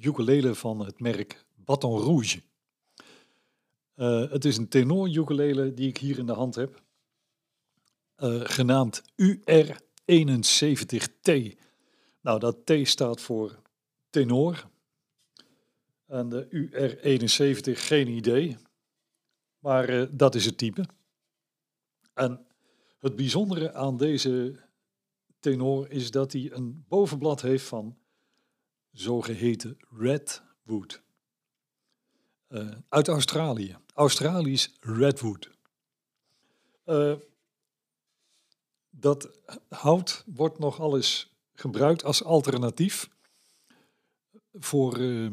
ukulele van het merk Baton Rouge. Uh, het is een tenor ukulele die ik hier in de hand heb, uh, genaamd UR71T. Nou, dat T staat voor tenor. En de UR71 geen idee, maar uh, dat is het type. En het bijzondere aan deze tenor is dat hij een bovenblad heeft van zogeheten redwood. Uh, uit Australië. Australisch redwood. Uh, dat hout wordt nog alles gebruikt als alternatief voor uh,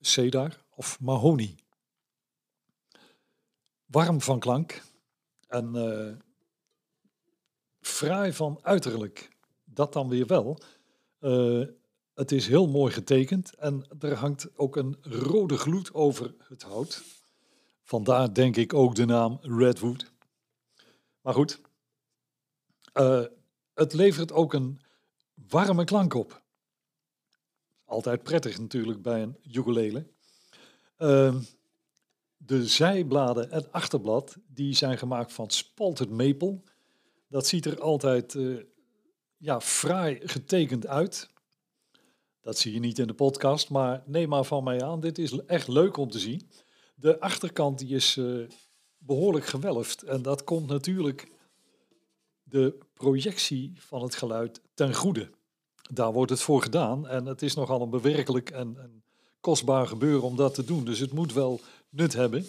cedar of mahonie. Warm van klank en fraai van uiterlijk. Dat dan weer wel. Uh, het is heel mooi getekend en er hangt ook een rode gloed over het hout. Vandaar denk ik ook de naam Redwood. Maar goed, uh, het levert ook een warme klank op. Altijd prettig natuurlijk bij een ukulele. Uh, de zijbladen en achterblad die zijn gemaakt van spalted maple. Dat ziet er altijd uh, ja, fraai getekend uit. Dat zie je niet in de podcast, maar neem maar van mij aan. Dit is echt leuk om te zien. De achterkant die is uh, behoorlijk gewelfd. En dat komt natuurlijk de projectie van het geluid ten goede. Daar wordt het voor gedaan. En het is nogal een bewerkelijk en, en kostbaar gebeuren om dat te doen. Dus het moet wel nut hebben.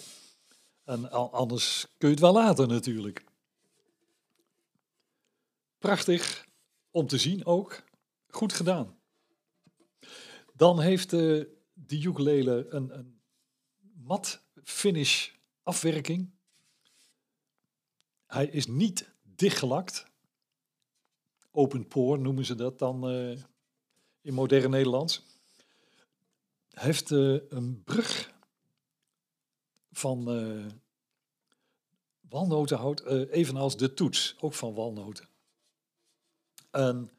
En anders kun je het wel laten natuurlijk. Prachtig om te zien ook. Goed gedaan. Dan heeft uh, de ukulele een, een mat finish afwerking. Hij is niet dichtgelakt. Open pore noemen ze dat dan uh, in modern Nederlands. Hij heeft uh, een brug van uh, walnotenhout, evenals de toets, ook van walnoten. En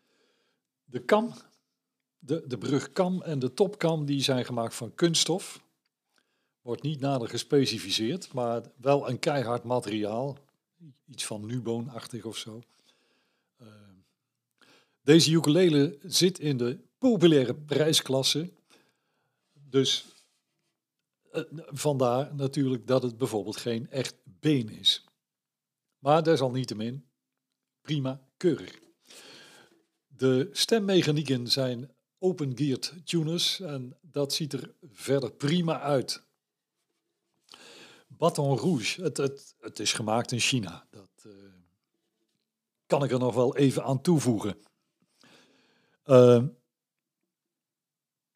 de kam de, de brugkam en de topkam die zijn gemaakt van kunststof. Wordt niet nader gespecificeerd, maar wel een keihard materiaal. Iets van Nuboon-achtig of zo. Uh, deze ukulele zit in de populaire prijsklasse. Dus uh, vandaar natuurlijk dat het bijvoorbeeld geen echt been is. Maar desalniettemin, prima, keurig. De stemmechanieken zijn open-geared tuners en dat ziet er verder prima uit. Baton Rouge, het, het, het is gemaakt in China. Dat uh, kan ik er nog wel even aan toevoegen. Uh,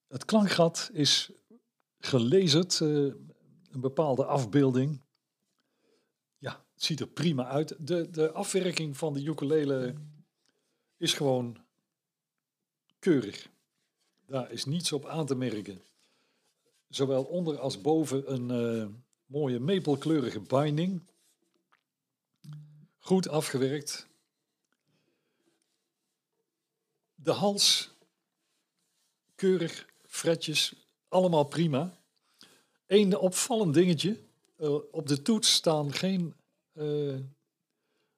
het klankgat is gelezerd, uh, een bepaalde afbeelding. Ja, het ziet er prima uit. De, de afwerking van de ukulele is gewoon keurig. Daar is niets op aan te merken. Zowel onder als boven een uh, mooie maple-kleurige binding. Goed afgewerkt. De hals, keurig, fretjes, allemaal prima. Eén opvallend dingetje. Uh, op de toets staan geen uh,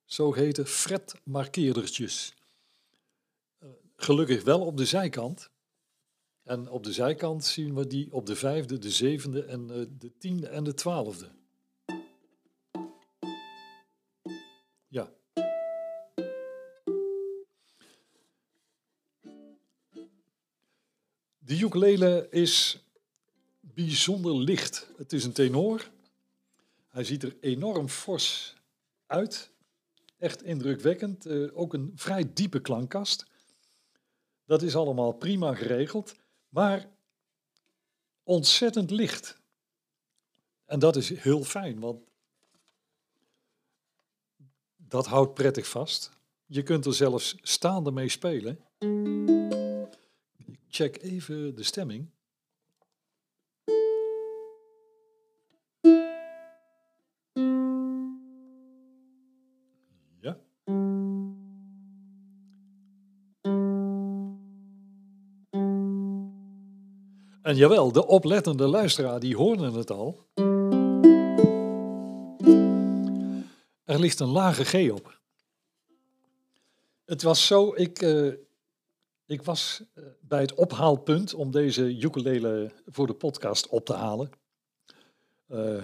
zogeheten fretmarkeerdertjes. Gelukkig wel op de zijkant. En op de zijkant zien we die op de vijfde, de zevende en uh, de tiende en de twaalfde. Ja. De ukulele is bijzonder licht. Het is een tenor. Hij ziet er enorm fors uit. Echt indrukwekkend. Uh, ook een vrij diepe klankkast. Dat is allemaal prima geregeld. Maar ontzettend licht. En dat is heel fijn, want dat houdt prettig vast. Je kunt er zelfs staande mee spelen. Ik check even de stemming. En jawel, de oplettende luisteraar die hoorde het al. Er ligt een lage G op. Het was zo, ik, uh, ik was eh, bij het ophaalpunt om deze ukulele voor de podcast op te halen. Uh,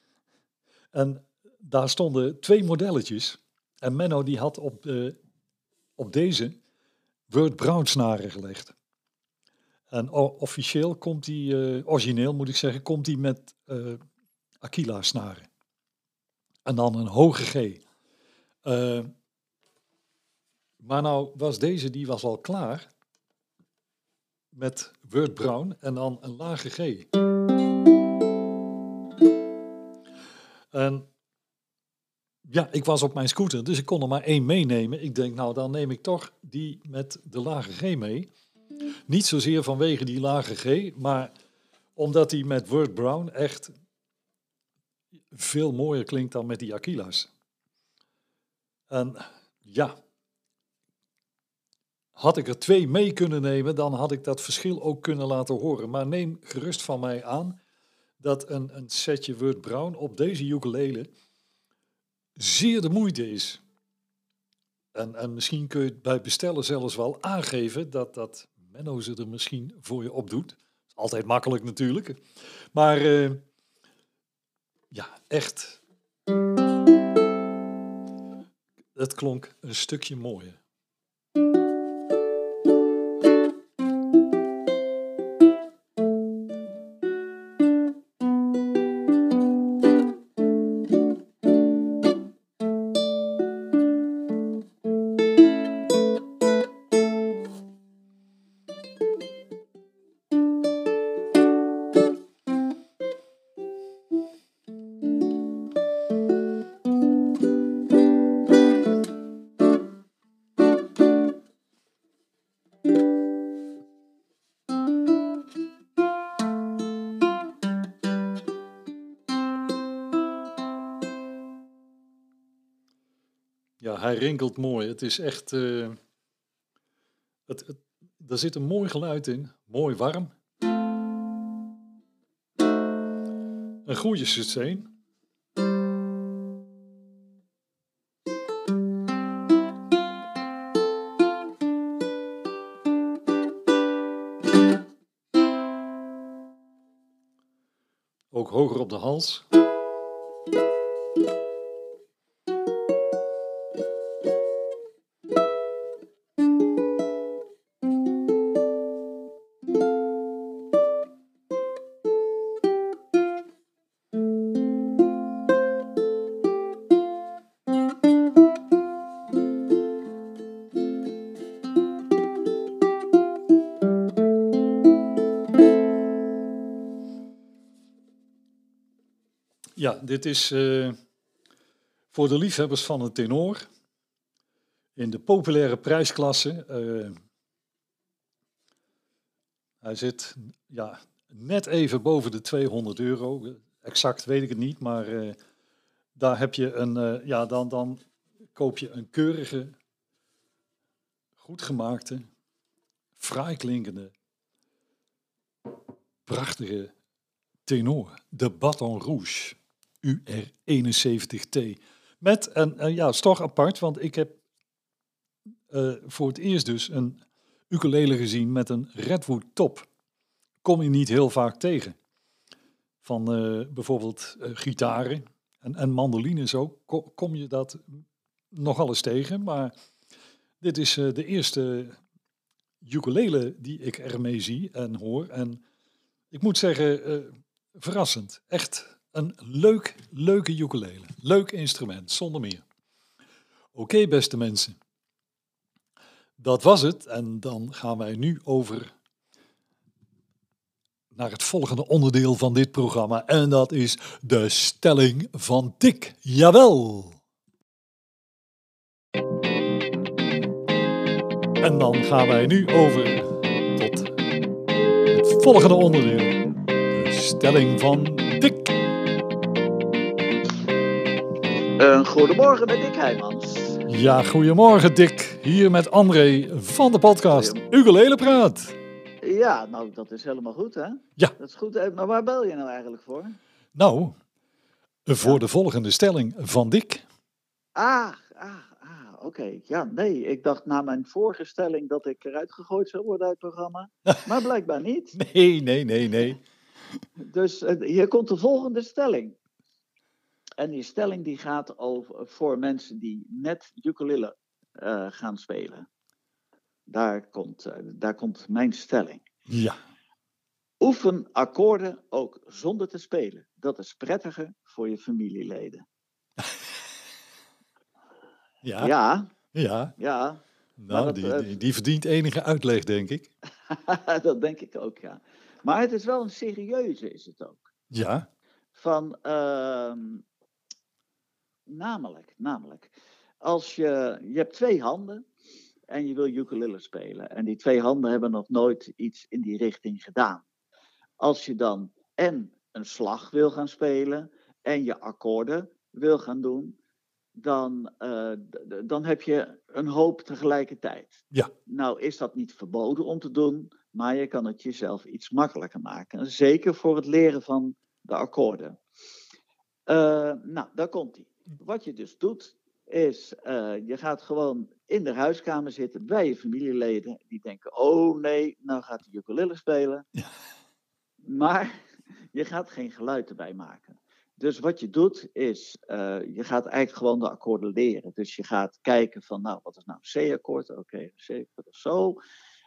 en daar stonden twee modelletjes. En Menno die had op, op deze Word Brown snaren gelegd. En officieel komt die, origineel moet ik zeggen, komt die met Aquila snaren. En dan een hoge G. Maar nou was deze, die was al klaar met Word Brown en dan een lage G. En ja, ik was op mijn scooter, dus ik kon er maar één meenemen. Ik denk, nou dan neem ik toch die met de lage G mee. Niet zozeer vanwege die lage G, maar omdat die met Word Brown echt veel mooier klinkt dan met die Aquila's. En ja, had ik er twee mee kunnen nemen, dan had ik dat verschil ook kunnen laten horen. Maar neem gerust van mij aan dat een, een setje Word Brown op deze ukulele zeer de moeite is. En, en misschien kun je bij bestellen zelfs wel aangeven dat, dat Menno ze er misschien voor je opdoet. Altijd makkelijk natuurlijk. Maar uh, ja, echt. Het klonk een stukje mooier. Hij rinkelt mooi. Het is echt. Uh, het, er zit een mooi geluid in. Mooi warm. Een goede sustain. Ook hoger op de hals. Dit is uh, voor de liefhebbers van een tenor. In de populaire prijsklasse. Uh, hij zit ja, net even boven de 200 euro. Exact weet ik het niet, maar uh, daar heb je een. ja, dan, dan koop je een keurige, goed gemaakte, fraai klinkende, prachtige tenor. De Baton Rouge. UR71T. Met een, ja, is toch apart, want ik heb uh, voor het eerst dus een ukulele gezien met een redwood top. Kom je niet heel vaak tegen. Van uh, bijvoorbeeld uh, gitaren en, en mandolines ook, kom, kom je dat nogal eens tegen. Maar dit is de eerste ukulele die ik ermee zie en hoor. En ik moet zeggen, verrassend. Echt een leuk, leuke ukulele. Leuk instrument, zonder meer. Oké, beste mensen. Dat was het. En dan gaan wij nu over naar het volgende onderdeel van dit programma. En dat is de stelling van Dick. Jawel! En dan gaan wij nu over tot het volgende onderdeel. De stelling van Een goedemorgen met Dick Heijmans. Ja, goedemorgen Dick. Hier met André van de podcast Ukulele Praat. Ja, nou dat is helemaal goed hè? Ja. Dat is goed. Maar waar bel je nou eigenlijk voor? Nou, voor Ja. de volgende stelling van Dick. Ah, ah, ah oké. Ja, nee, ik dacht na mijn vorige stelling dat ik eruit gegooid zou worden uit het programma. Maar blijkbaar niet. Nee, nee, nee, nee. Dus eh, hier komt de volgende stelling. En die stelling die gaat over voor mensen die net ukulele eh, gaan spelen. Daar komt, eh, daar komt mijn stelling. Ja, Oefen akkoorden ook zonder te spelen. Dat is prettiger voor je familieleden. ja, ja. Ja, ja, Nou, dat, die, eh, die, die verdient enige uitleg, denk ik. dat denk ik ook, ja. Maar het is wel een serieuze, is het ook. Ja, Van, ehm, namelijk, namelijk, als je, je hebt twee handen en je wil ukulele spelen. En die twee handen hebben nog nooit iets in die richting gedaan. Als je dan en een slag wil gaan spelen en je akkoorden wil gaan doen, dan, eh, dan heb je een hoop tegelijkertijd. Ja. Nou is dat niet verboden om te doen, maar je kan het jezelf iets makkelijker maken. Zeker voor het leren van de akkoorden. Eh, nou, daar komt hij. Wat je dus doet, is eh, je gaat gewoon in de huiskamer zitten bij je familieleden. Die denken, oh nee, nou gaat de ukulele spelen. Ja. Maar je gaat geen geluid erbij maken. Dus wat je doet is, eh, je gaat eigenlijk gewoon de akkoorden leren. Dus je gaat kijken van, nou, wat is nou een C-akkoord? Oké, een C-akkoord of zo.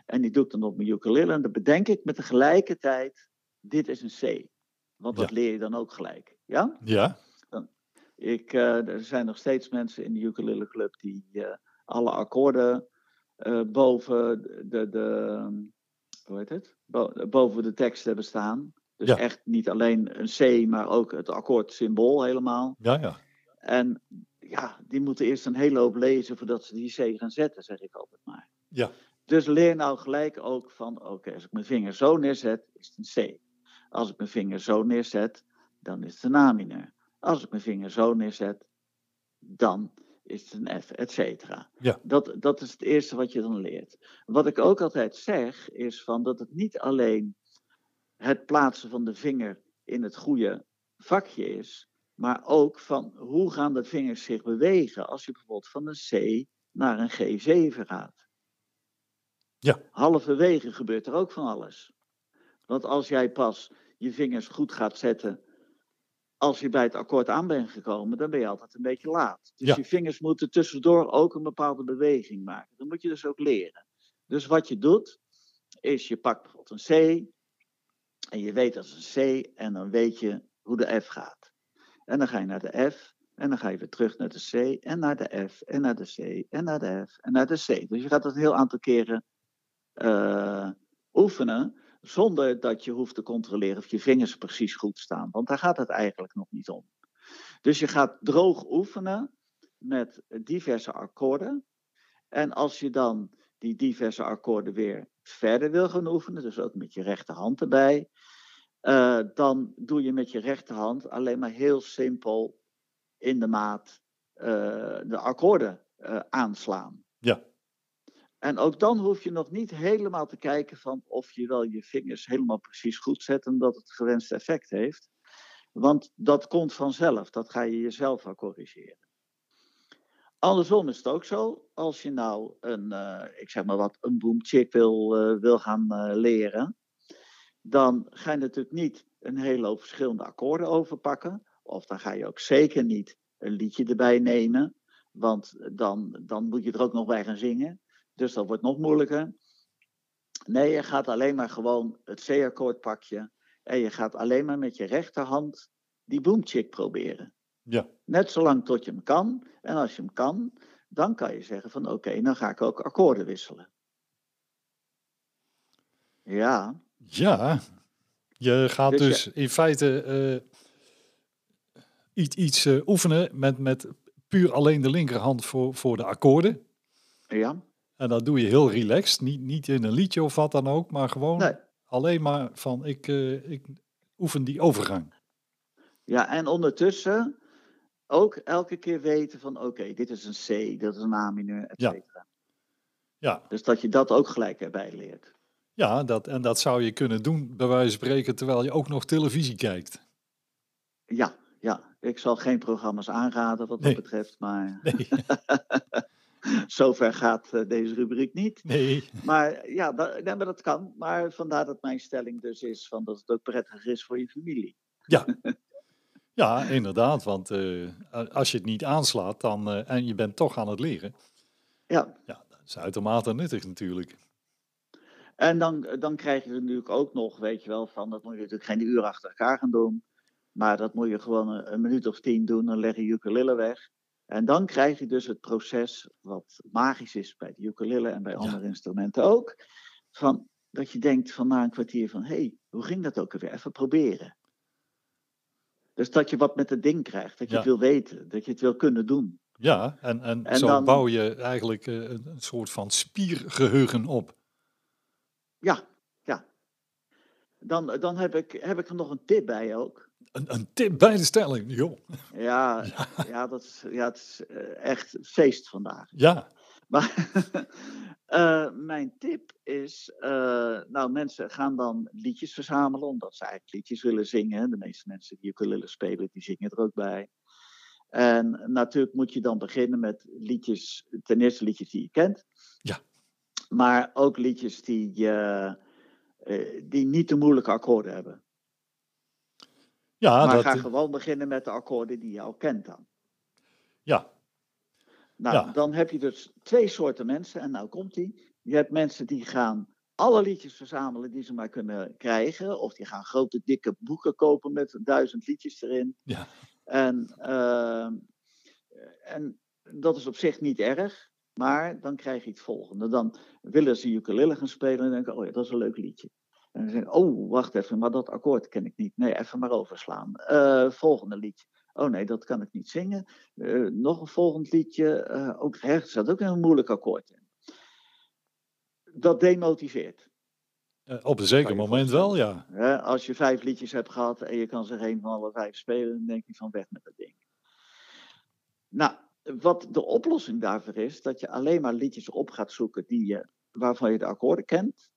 En die doe ik dan op mijn ukulele. En dan bedenk ik met tegelijkertijd, dit is een C. Want dat Ja. leer je dan ook gelijk. Ja? ja, Ik, eh, er zijn nog steeds mensen in de ukulele club die eh, alle akkoorden eh, boven de, de, hoe heet het? Bo- boven de tekst hebben staan. Dus Ja. echt niet alleen een C, maar ook het akkoordsymbool helemaal. ja, ja. En ja, die moeten eerst een hele hoop lezen voordat ze die C gaan zetten, zeg ik altijd maar. Ja. Dus leer nou gelijk ook van, oké, als ik mijn vinger zo neerzet, is het een C. Als ik mijn vinger zo neerzet, dan is het een A mineur. Als ik mijn vinger zo neerzet, dan is het een F, et cetera. Ja. Dat, dat is het eerste wat je dan leert. Wat ik ook altijd zeg, is van dat het niet alleen het plaatsen van de vinger in het goede vakje is, maar ook van hoe gaan de vingers zich bewegen als je bijvoorbeeld van een C naar een G7 gaat. Ja. Halverwege gebeurt er ook van alles. Want als jij pas je vingers goed gaat zetten als je bij het akkoord aan bent gekomen, dan ben je altijd een beetje laat. Dus Ja. je vingers moeten tussendoor ook een bepaalde beweging maken. Dat moet je dus ook leren. Dus wat je doet, is je pakt bijvoorbeeld een C en je weet dat is een C en dan weet je hoe de F gaat. En dan ga je naar de F en dan ga je weer terug naar de C en naar de F en naar de C en naar de F en naar de C. Dus je gaat dat een heel aantal keren eh, oefenen zonder dat je hoeft te controleren of je vingers precies goed staan. Want daar gaat het eigenlijk nog niet om. Dus je gaat droog oefenen met diverse akkoorden. En als je dan die diverse akkoorden weer verder wil gaan oefenen, dus ook met je rechterhand erbij, eh, dan doe je met je rechterhand alleen maar heel simpel in de maat eh, de akkoorden eh, aanslaan. En ook dan hoef je nog niet helemaal te kijken van of je wel je vingers helemaal precies goed zet en dat het gewenste effect heeft. Want dat komt vanzelf, dat ga je jezelf wel corrigeren. Andersom is het ook zo, als je nou een, eh, ik zeg maar wat, een boomchick wil, eh, wil gaan eh, leren, dan ga je natuurlijk niet een hele hoop verschillende akkoorden overpakken. Of dan ga je ook zeker niet een liedje erbij nemen, want dan, dan moet je er ook nog bij gaan zingen. Dus dat wordt nog moeilijker. Nee, je gaat alleen maar gewoon het C-akkoord pakje. En je gaat alleen maar met je rechterhand die boomchick proberen. Ja. Net zolang tot je hem kan. En als je hem kan, dan kan je zeggen van oké, dan ga ik ook akkoorden wisselen. Ja, Ja, Je gaat Dus dus, in feite eh, iets, iets eh, oefenen met, met puur alleen de linkerhand voor, voor de akkoorden. Ja, En dat doe je heel relaxed. Niet, niet in een liedje of wat dan ook, maar gewoon nee. alleen maar van ik, eh, ik oefen die overgang. Ja, en ondertussen ook elke keer weten van oké, dit is een C, dat is een A mineur, et Ja. cetera. Ja, Dus dat je dat ook gelijk erbij leert. ja dat, en dat zou je kunnen doen, bij wijze van spreken, terwijl je ook nog televisie kijkt. Ja, ja. Ik zal geen programma's aanraden wat Nee. dat betreft, maar Nee, zover gaat eh, deze rubriek niet. nee. Maar ja, dat, nee, maar dat kan. Maar vandaar dat mijn stelling dus is van dat het ook prettig is voor je familie. Ja. ja, inderdaad. Want eh, als je het niet aanslaat dan, eh, en je bent toch aan het leren, Ja, ja, dat is uitermate nuttig natuurlijk. en dan, dan krijg je er natuurlijk ook nog, weet je wel, van dat moet je natuurlijk geen uur achter elkaar gaan doen. Maar dat moet je gewoon een, een minuut of tien doen, dan leg je ukulele weg. En dan krijg je dus het proces wat magisch is bij de ukulele en bij Ja. andere instrumenten ook. Van, dat je denkt van na een kwartier van, hé, hey, hoe ging dat ook alweer? Even proberen. Dus dat je wat met het ding krijgt, dat je Ja. het wil weten, dat je het wil kunnen doen. Ja, en, en, En zo dan- bouw je eigenlijk eh, een, een soort van spiergeheugen op. Ja, ja. Dan, dan heb, ik, heb ik er nog een tip bij ook. Een, een tip bij de stelling, joh. Ja, ja. dat is, ja het is eh, echt feest vandaag. Ja, Maar eh, mijn tip is, eh, nou mensen gaan dan liedjes verzamelen, omdat ze eigenlijk liedjes willen zingen. De meeste mensen die ukulele spelen, die zingen er ook bij. En natuurlijk moet je dan beginnen met liedjes, ten eerste liedjes die je kent. Ja. Maar ook liedjes die, je, eh, die niet te moeilijke akkoorden hebben. Ja, maar dat, ga eh, gewoon beginnen met de akkoorden die je al kent dan. ja, Nou, Ja. dan heb je dus twee soorten mensen. En nou komt die. Je hebt mensen die gaan alle liedjes verzamelen die ze maar kunnen krijgen. Of die gaan grote dikke boeken kopen met duizend liedjes erin. ja, En, ehm, en dat is op zich niet erg. Maar dan krijg je het volgende. Dan willen ze ukulele gaan spelen en denken, oh ja, dat is een leuk liedje. En dan oh, wacht even, maar dat akkoord ken ik niet. Nee, even maar overslaan. Eh, volgende liedje. Oh nee, dat kan ik niet zingen. Eh, nog een volgend liedje. eh, ook, er staat ook een moeilijk akkoord in. Dat demotiveert. op een zeker moment wel, ja. Als je vijf liedjes hebt gehad en je kan ze geen van alle vijf spelen, dan denk je van weg met dat ding. Nou, wat de oplossing daarvoor is, dat je alleen maar liedjes op gaat zoeken die je, waarvan je de akkoorden kent.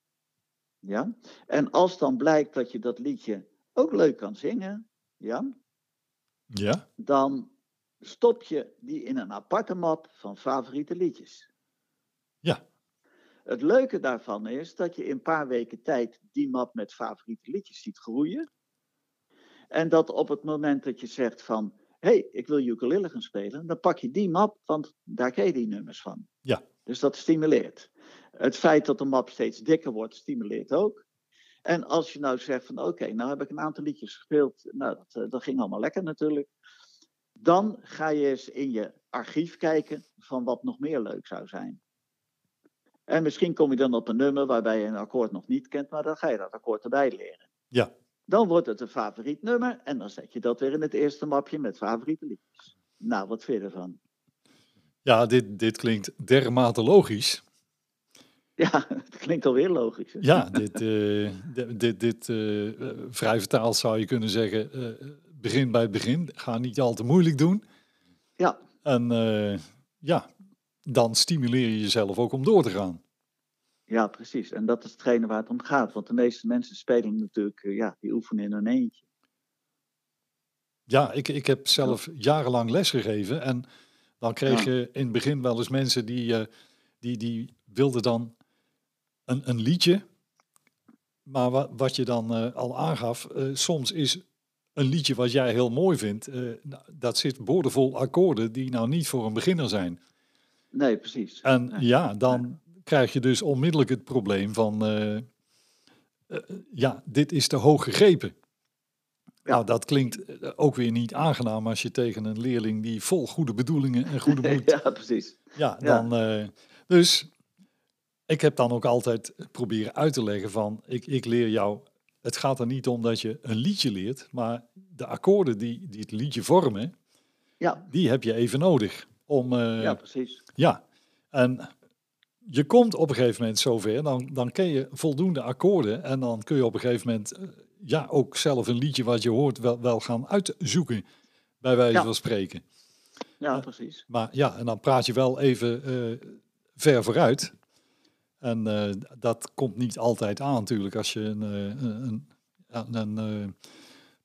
Ja? En als dan blijkt dat je dat liedje ook leuk kan zingen, ja, Ja, dan stop je die in een aparte map van favoriete liedjes. Ja. Het leuke daarvan is dat je in een paar weken tijd die map met favoriete liedjes ziet groeien. En dat op het moment dat je zegt van, hé, hey, ik wil ukulele gaan spelen, dan pak je die map, want daar ken je die nummers van. Ja. Dus dat stimuleert. Het feit dat de map steeds dikker wordt, stimuleert ook. En als je nou zegt van, oké, nou heb ik een aantal liedjes gespeeld, nou, dat, eh, dat ging allemaal lekker natuurlijk. Dan ga je eens in je archief kijken van wat nog meer leuk zou zijn. En misschien kom je dan op een nummer waarbij je een akkoord nog niet kent, maar dan ga je dat akkoord erbij leren. ja, Dan wordt het een favoriet nummer en dan zet je dat weer in het eerste mapje met favoriete liedjes. Nou, wat vind je ervan? ja dit, dit klinkt dermate logisch. Ja, het klinkt alweer logisch. hè? Ja, dit, eh, di- dit, dit eh, vrij vertaald zou je kunnen zeggen, eh, begin bij het begin. Ga niet al te moeilijk doen. Ja, En ja, dan stimuleer je jezelf ook om door te gaan. ja, precies. En dat is hetgene waar het om gaat. Want de meeste mensen spelen natuurlijk, ja, die oefenen in hun eentje. Ja, ik, ik heb zelf jarenlang lesgegeven en dan kreeg je in het begin wel eens mensen die, die, die wilden dan een, een liedje. Maar wat, wat je dan eh, al aangaf, eh, soms is een liedje wat jij heel mooi vindt, eh, nou, dat zit boordevol akkoorden die nou niet voor een beginner zijn. Nee, precies. En ja, dan krijg je dus onmiddellijk het probleem van, ja, dit is te hoog gegrepen. Ja. Nou, dat klinkt ook weer niet aangenaam als je tegen een leerling die vol goede bedoelingen en goede moed, ja, precies. ja, Ja. dan, dus ik heb dan ook altijd proberen uit te leggen van, ik, ik leer jou het gaat er niet om dat je een liedje leert, maar de akkoorden die, die het liedje vormen, Ja, die heb je even nodig. Om, eh, ja, precies. ja, en je komt op een gegeven moment zover, dan, dan ken je voldoende akkoorden en dan kun je op een gegeven moment eh, ja, ook zelf een liedje wat je hoort wel, wel gaan uitzoeken, bij wijze Ja. van spreken. Ja, Ja. precies. Maar ja, en dan praat je wel even eh, ver vooruit. En eh, dat komt niet altijd aan natuurlijk als je een, eh, een, een, een, eh,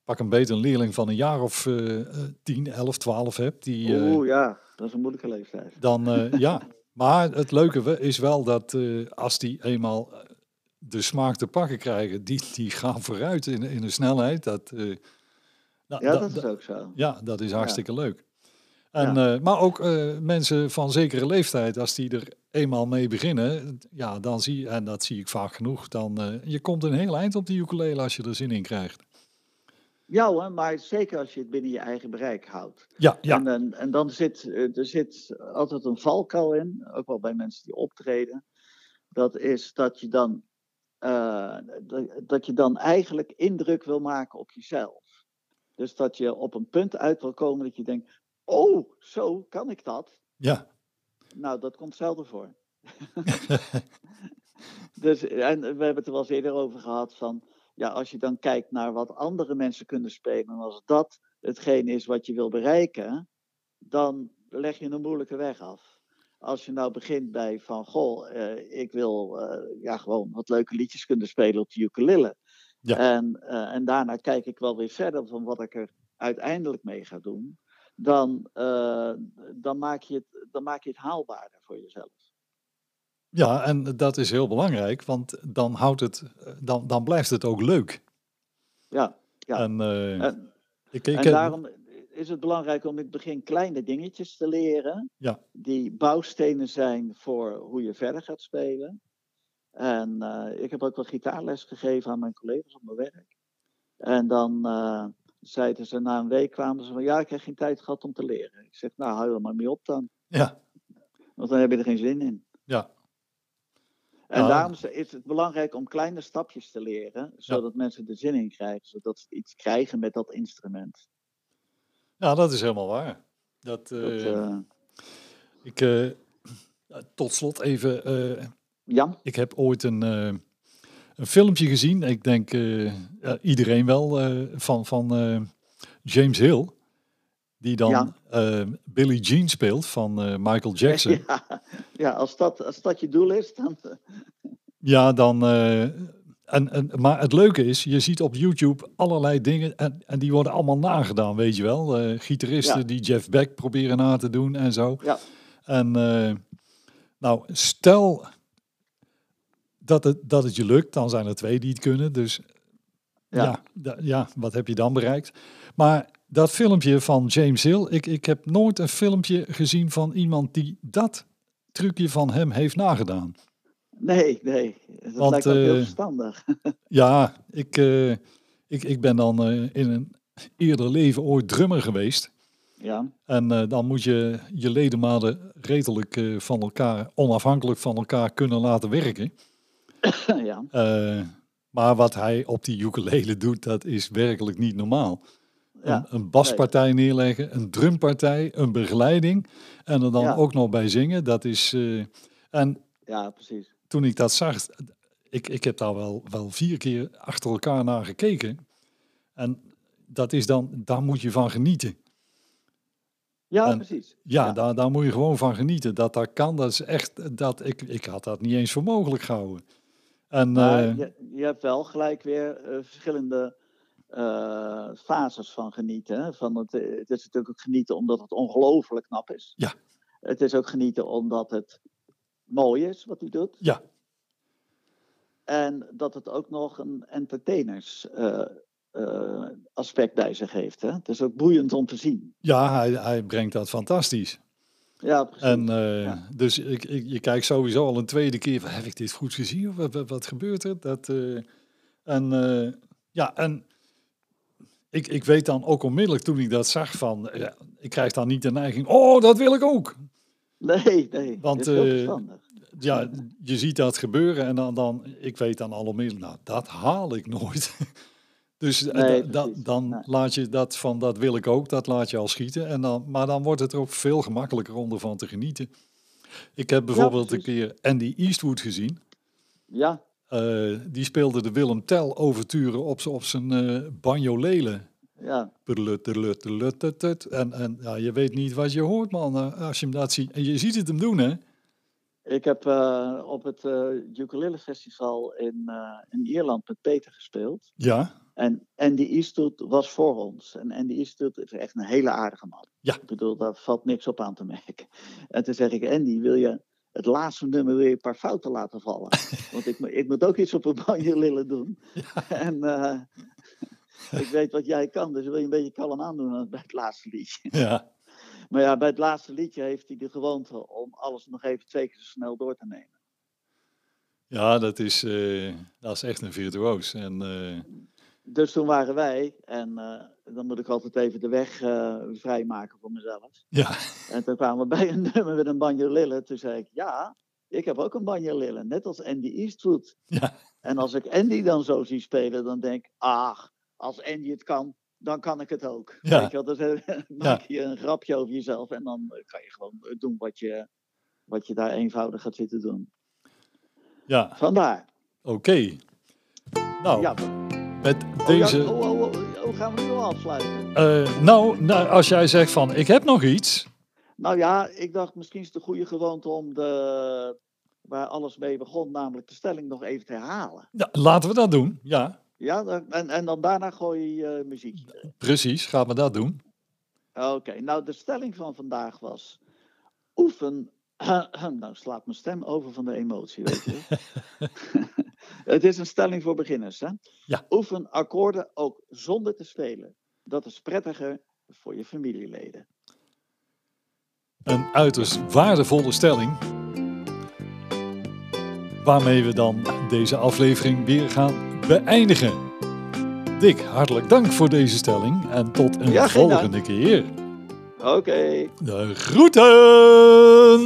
pak een beter een leerling van een jaar of eh, 10, 11, 12 hebt. Die, eh, Oeh, ja, dat is een moeilijke leeftijd. dan ja. Maar het leuke is wel dat als die eenmaal de smaak te pakken krijgen, die, die gaan vooruit in, in de snelheid. Dat, nou, Ja, dat- dat is ook zo. ja, dat is hartstikke leuk. En, Ja. eh, maar ook eh, mensen van zekere leeftijd, als die er eenmaal mee beginnen, ja, dan zie je, en dat zie ik vaak genoeg, dan uh, je komt een heel eind op die ukulele als je er zin in krijgt. Ja hoor, maar zeker als je het binnen je eigen bereik houdt. Ja, ja. En, en, en dan zit eh, er zit altijd een valkuil in, ook wel bij mensen die optreden. Dat is dat je dan, dat, dat je dan eigenlijk indruk wil maken op jezelf. Dus dat je op een punt uit wil komen dat je denkt, oh, zo kan ik dat. Ja. Nou, dat komt zelden voor. dus, en we hebben het er wel eens eerder over gehad van, ja, als je dan kijkt naar wat andere mensen kunnen spelen, en als dat hetgeen is wat je wil bereiken, dan leg je een moeilijke weg af. Als je nou begint bij van, goh, uh, ik wil uh, ja, gewoon wat leuke liedjes kunnen spelen op de ukulele. Ja. En, uh, en daarna kijk ik wel weer verder van wat ik er uiteindelijk mee ga doen. Dan, uh, dan, maak je het, dan maak je het haalbaarder voor jezelf. Ja, en dat is heel belangrijk, want dan, houdt het, dan, dan blijft het ook leuk. Ja, ja. En, uh, en, ik, ik, en daarom is het belangrijk om in het begin kleine dingetjes te leren, ja. die bouwstenen zijn voor hoe je verder gaat spelen. En uh, ik heb ook wel gitaarles gegeven aan mijn collega's op mijn werk. En dan zeiden ze na een week kwamen ze van ja, ik heb geen tijd gehad om te leren. Ik zeg, nou hou er maar mee op dan. Ja. Want dan heb je er geen zin in. Ja. En ja. daarom is het belangrijk om kleine stapjes te leren, zodat ja. mensen er zin in krijgen, zodat ze iets krijgen met dat instrument. Ja, dat is helemaal waar. Dat, uh, dat uh... ik, uh, tot slot even. eh, ja. Ik heb ooit een, een filmpje gezien. Ik denk iedereen wel van, van James Hill. Die dan ja. Billie Jean speelt van Michael Jackson. Ja, ja als, dat, als dat je doel is, dan. Ja, dan. En, en, maar het leuke is, je ziet op YouTube allerlei dingen en, en die worden allemaal nagedaan, weet je wel. Gitaristen ja. die Jeff Beck proberen na te doen en zo. Ja. En nou, stel dat het, dat het je lukt, dan zijn er twee die het kunnen. Dus ja, ja, wat heb je dan bereikt? Maar dat filmpje van James Hill, ik, ik heb nooit een filmpje gezien van iemand die dat trucje van hem heeft nagedaan. Nee, nee. Dat Want, lijkt ook uh, heel verstandig. ja, ik, uh, ik, ik ben dan uh, in een eerder leven ooit drummer geweest. Ja. En dan moet je je ledematen redelijk van elkaar, onafhankelijk van elkaar kunnen laten werken. ja. maar wat hij op die ukulele doet, dat is werkelijk niet normaal. Ja. Een, een, baspartij nee. neerleggen, een drumpartij, een begeleiding en er dan ja. ook nog bij zingen. Dat is. en ja, precies toen ik dat zag, ik, ik heb daar wel, wel vier keer achter elkaar naar gekeken. En dat is dan, daar moet je van genieten. Ja, en, precies. Ja, ja, Daar, daar moet je gewoon van genieten. Dat dat kan, dat is echt, dat, ik, ik had dat niet eens voor mogelijk gehouden. En, maar uh, je, je, hebt wel gelijk weer uh, verschillende uh, fases van genieten. Hè? Van het, het is natuurlijk ook genieten omdat het ongelooflijk knap is. Ja. Het is ook genieten omdat het mooi is wat hij doet. Ja. En dat het ook nog een entertainers uh, uh, aspect bij zich heeft. Hè? Het is ook boeiend om te zien. Ja, hij, hij brengt dat fantastisch. Ja, precies. En uh, ja. dus ik, ik, je kijkt sowieso al een tweede keer van, heb ik dit goed gezien? Wat, wat, wat gebeurt er? Dat, en ja, en ik, ik weet dan ook onmiddellijk toen ik dat zag van, ja, ik krijg dan niet de neiging, oh, dat wil ik ook. Nee, nee. Want ja, je ziet dat gebeuren en dan, dan ik weet dan al onmiddellijk, nou, dat haal ik nooit. dus eh, Nee, da- dan Nee. laat je dat van, dat wil ik ook, dat laat je al schieten. En dan, maar dan wordt het er ook veel gemakkelijker om ervan te genieten. Ik heb bijvoorbeeld een keer Andy Eastwood gezien. Ja, Eh, die speelde de Willem Tell overturen op, op zijn eh banjolele. ja. En, en ja, je weet niet wat je hoort, man, als je hem dat ziet. En je ziet het hem doen, hè? Ik heb op het eh Ukulele Festival in, in Ierland met Peter gespeeld. Ja, En Andy Eastwood was voor ons. En Andy Eastwood is echt een hele aardige man. Ja. Ik bedoel, daar valt niks op aan te merken. En toen zeg ik, Andy, wil je het laatste nummer weer een paar fouten laten vallen? Want ik, moet- ik moet ook iets op een banjo doen. En eh, ik weet wat jij kan, dus wil je een beetje kalm aandoen bij het laatste liedje. ja. Maar ja, bij het laatste liedje heeft hij de gewoonte om alles nog even twee keer zo snel door te nemen. Ja, dat is, eh, dat is echt een virtuoos. En eh, Dus toen waren wij, en eh, dan moet ik altijd even de weg eh, vrijmaken voor mezelf. ja, En toen kwamen we bij een nummer met een banjo Toen zei ik, ja, ik heb ook een banjo net als Andy Eastwood. ja, En als ik Andy dan zo zie spelen, dan denk ik, ach, als Andy het kan, dan kan ik het ook. Ja. Weet je wel, dus eh, maak je een grapje over jezelf en dan kan je gewoon doen wat je, wat je daar eenvoudig gaat zitten doen. ja, Vandaar. oké. Nou, Ja, met oh, deze... oh, oh, oh, oh, gaan we nu al afsluiten? eh, nou, nou, als jij zegt van, ik heb nog iets. Nou ja, ik dacht misschien is het een goede gewoonte om de, waar alles mee begon, namelijk de stelling nog even te herhalen. Ja, laten we dat doen. Ja, Ja, en, en dan daarna gooi je eh, muziek. precies. Gaan we dat doen. Oké, nou de stelling van vandaag was, oefen, nou slaat mijn stem over van de emotie, weet je. Het is een stelling voor beginners, hè? Ja. Oefen akkoorden ook zonder te spelen. Dat is prettiger voor je familieleden. Een uiterst waardevolle stelling. Waarmee we dan deze aflevering weer gaan beëindigen. Dick, hartelijk dank voor deze stelling en tot een Ja, volgende keer. Oké. De groeten!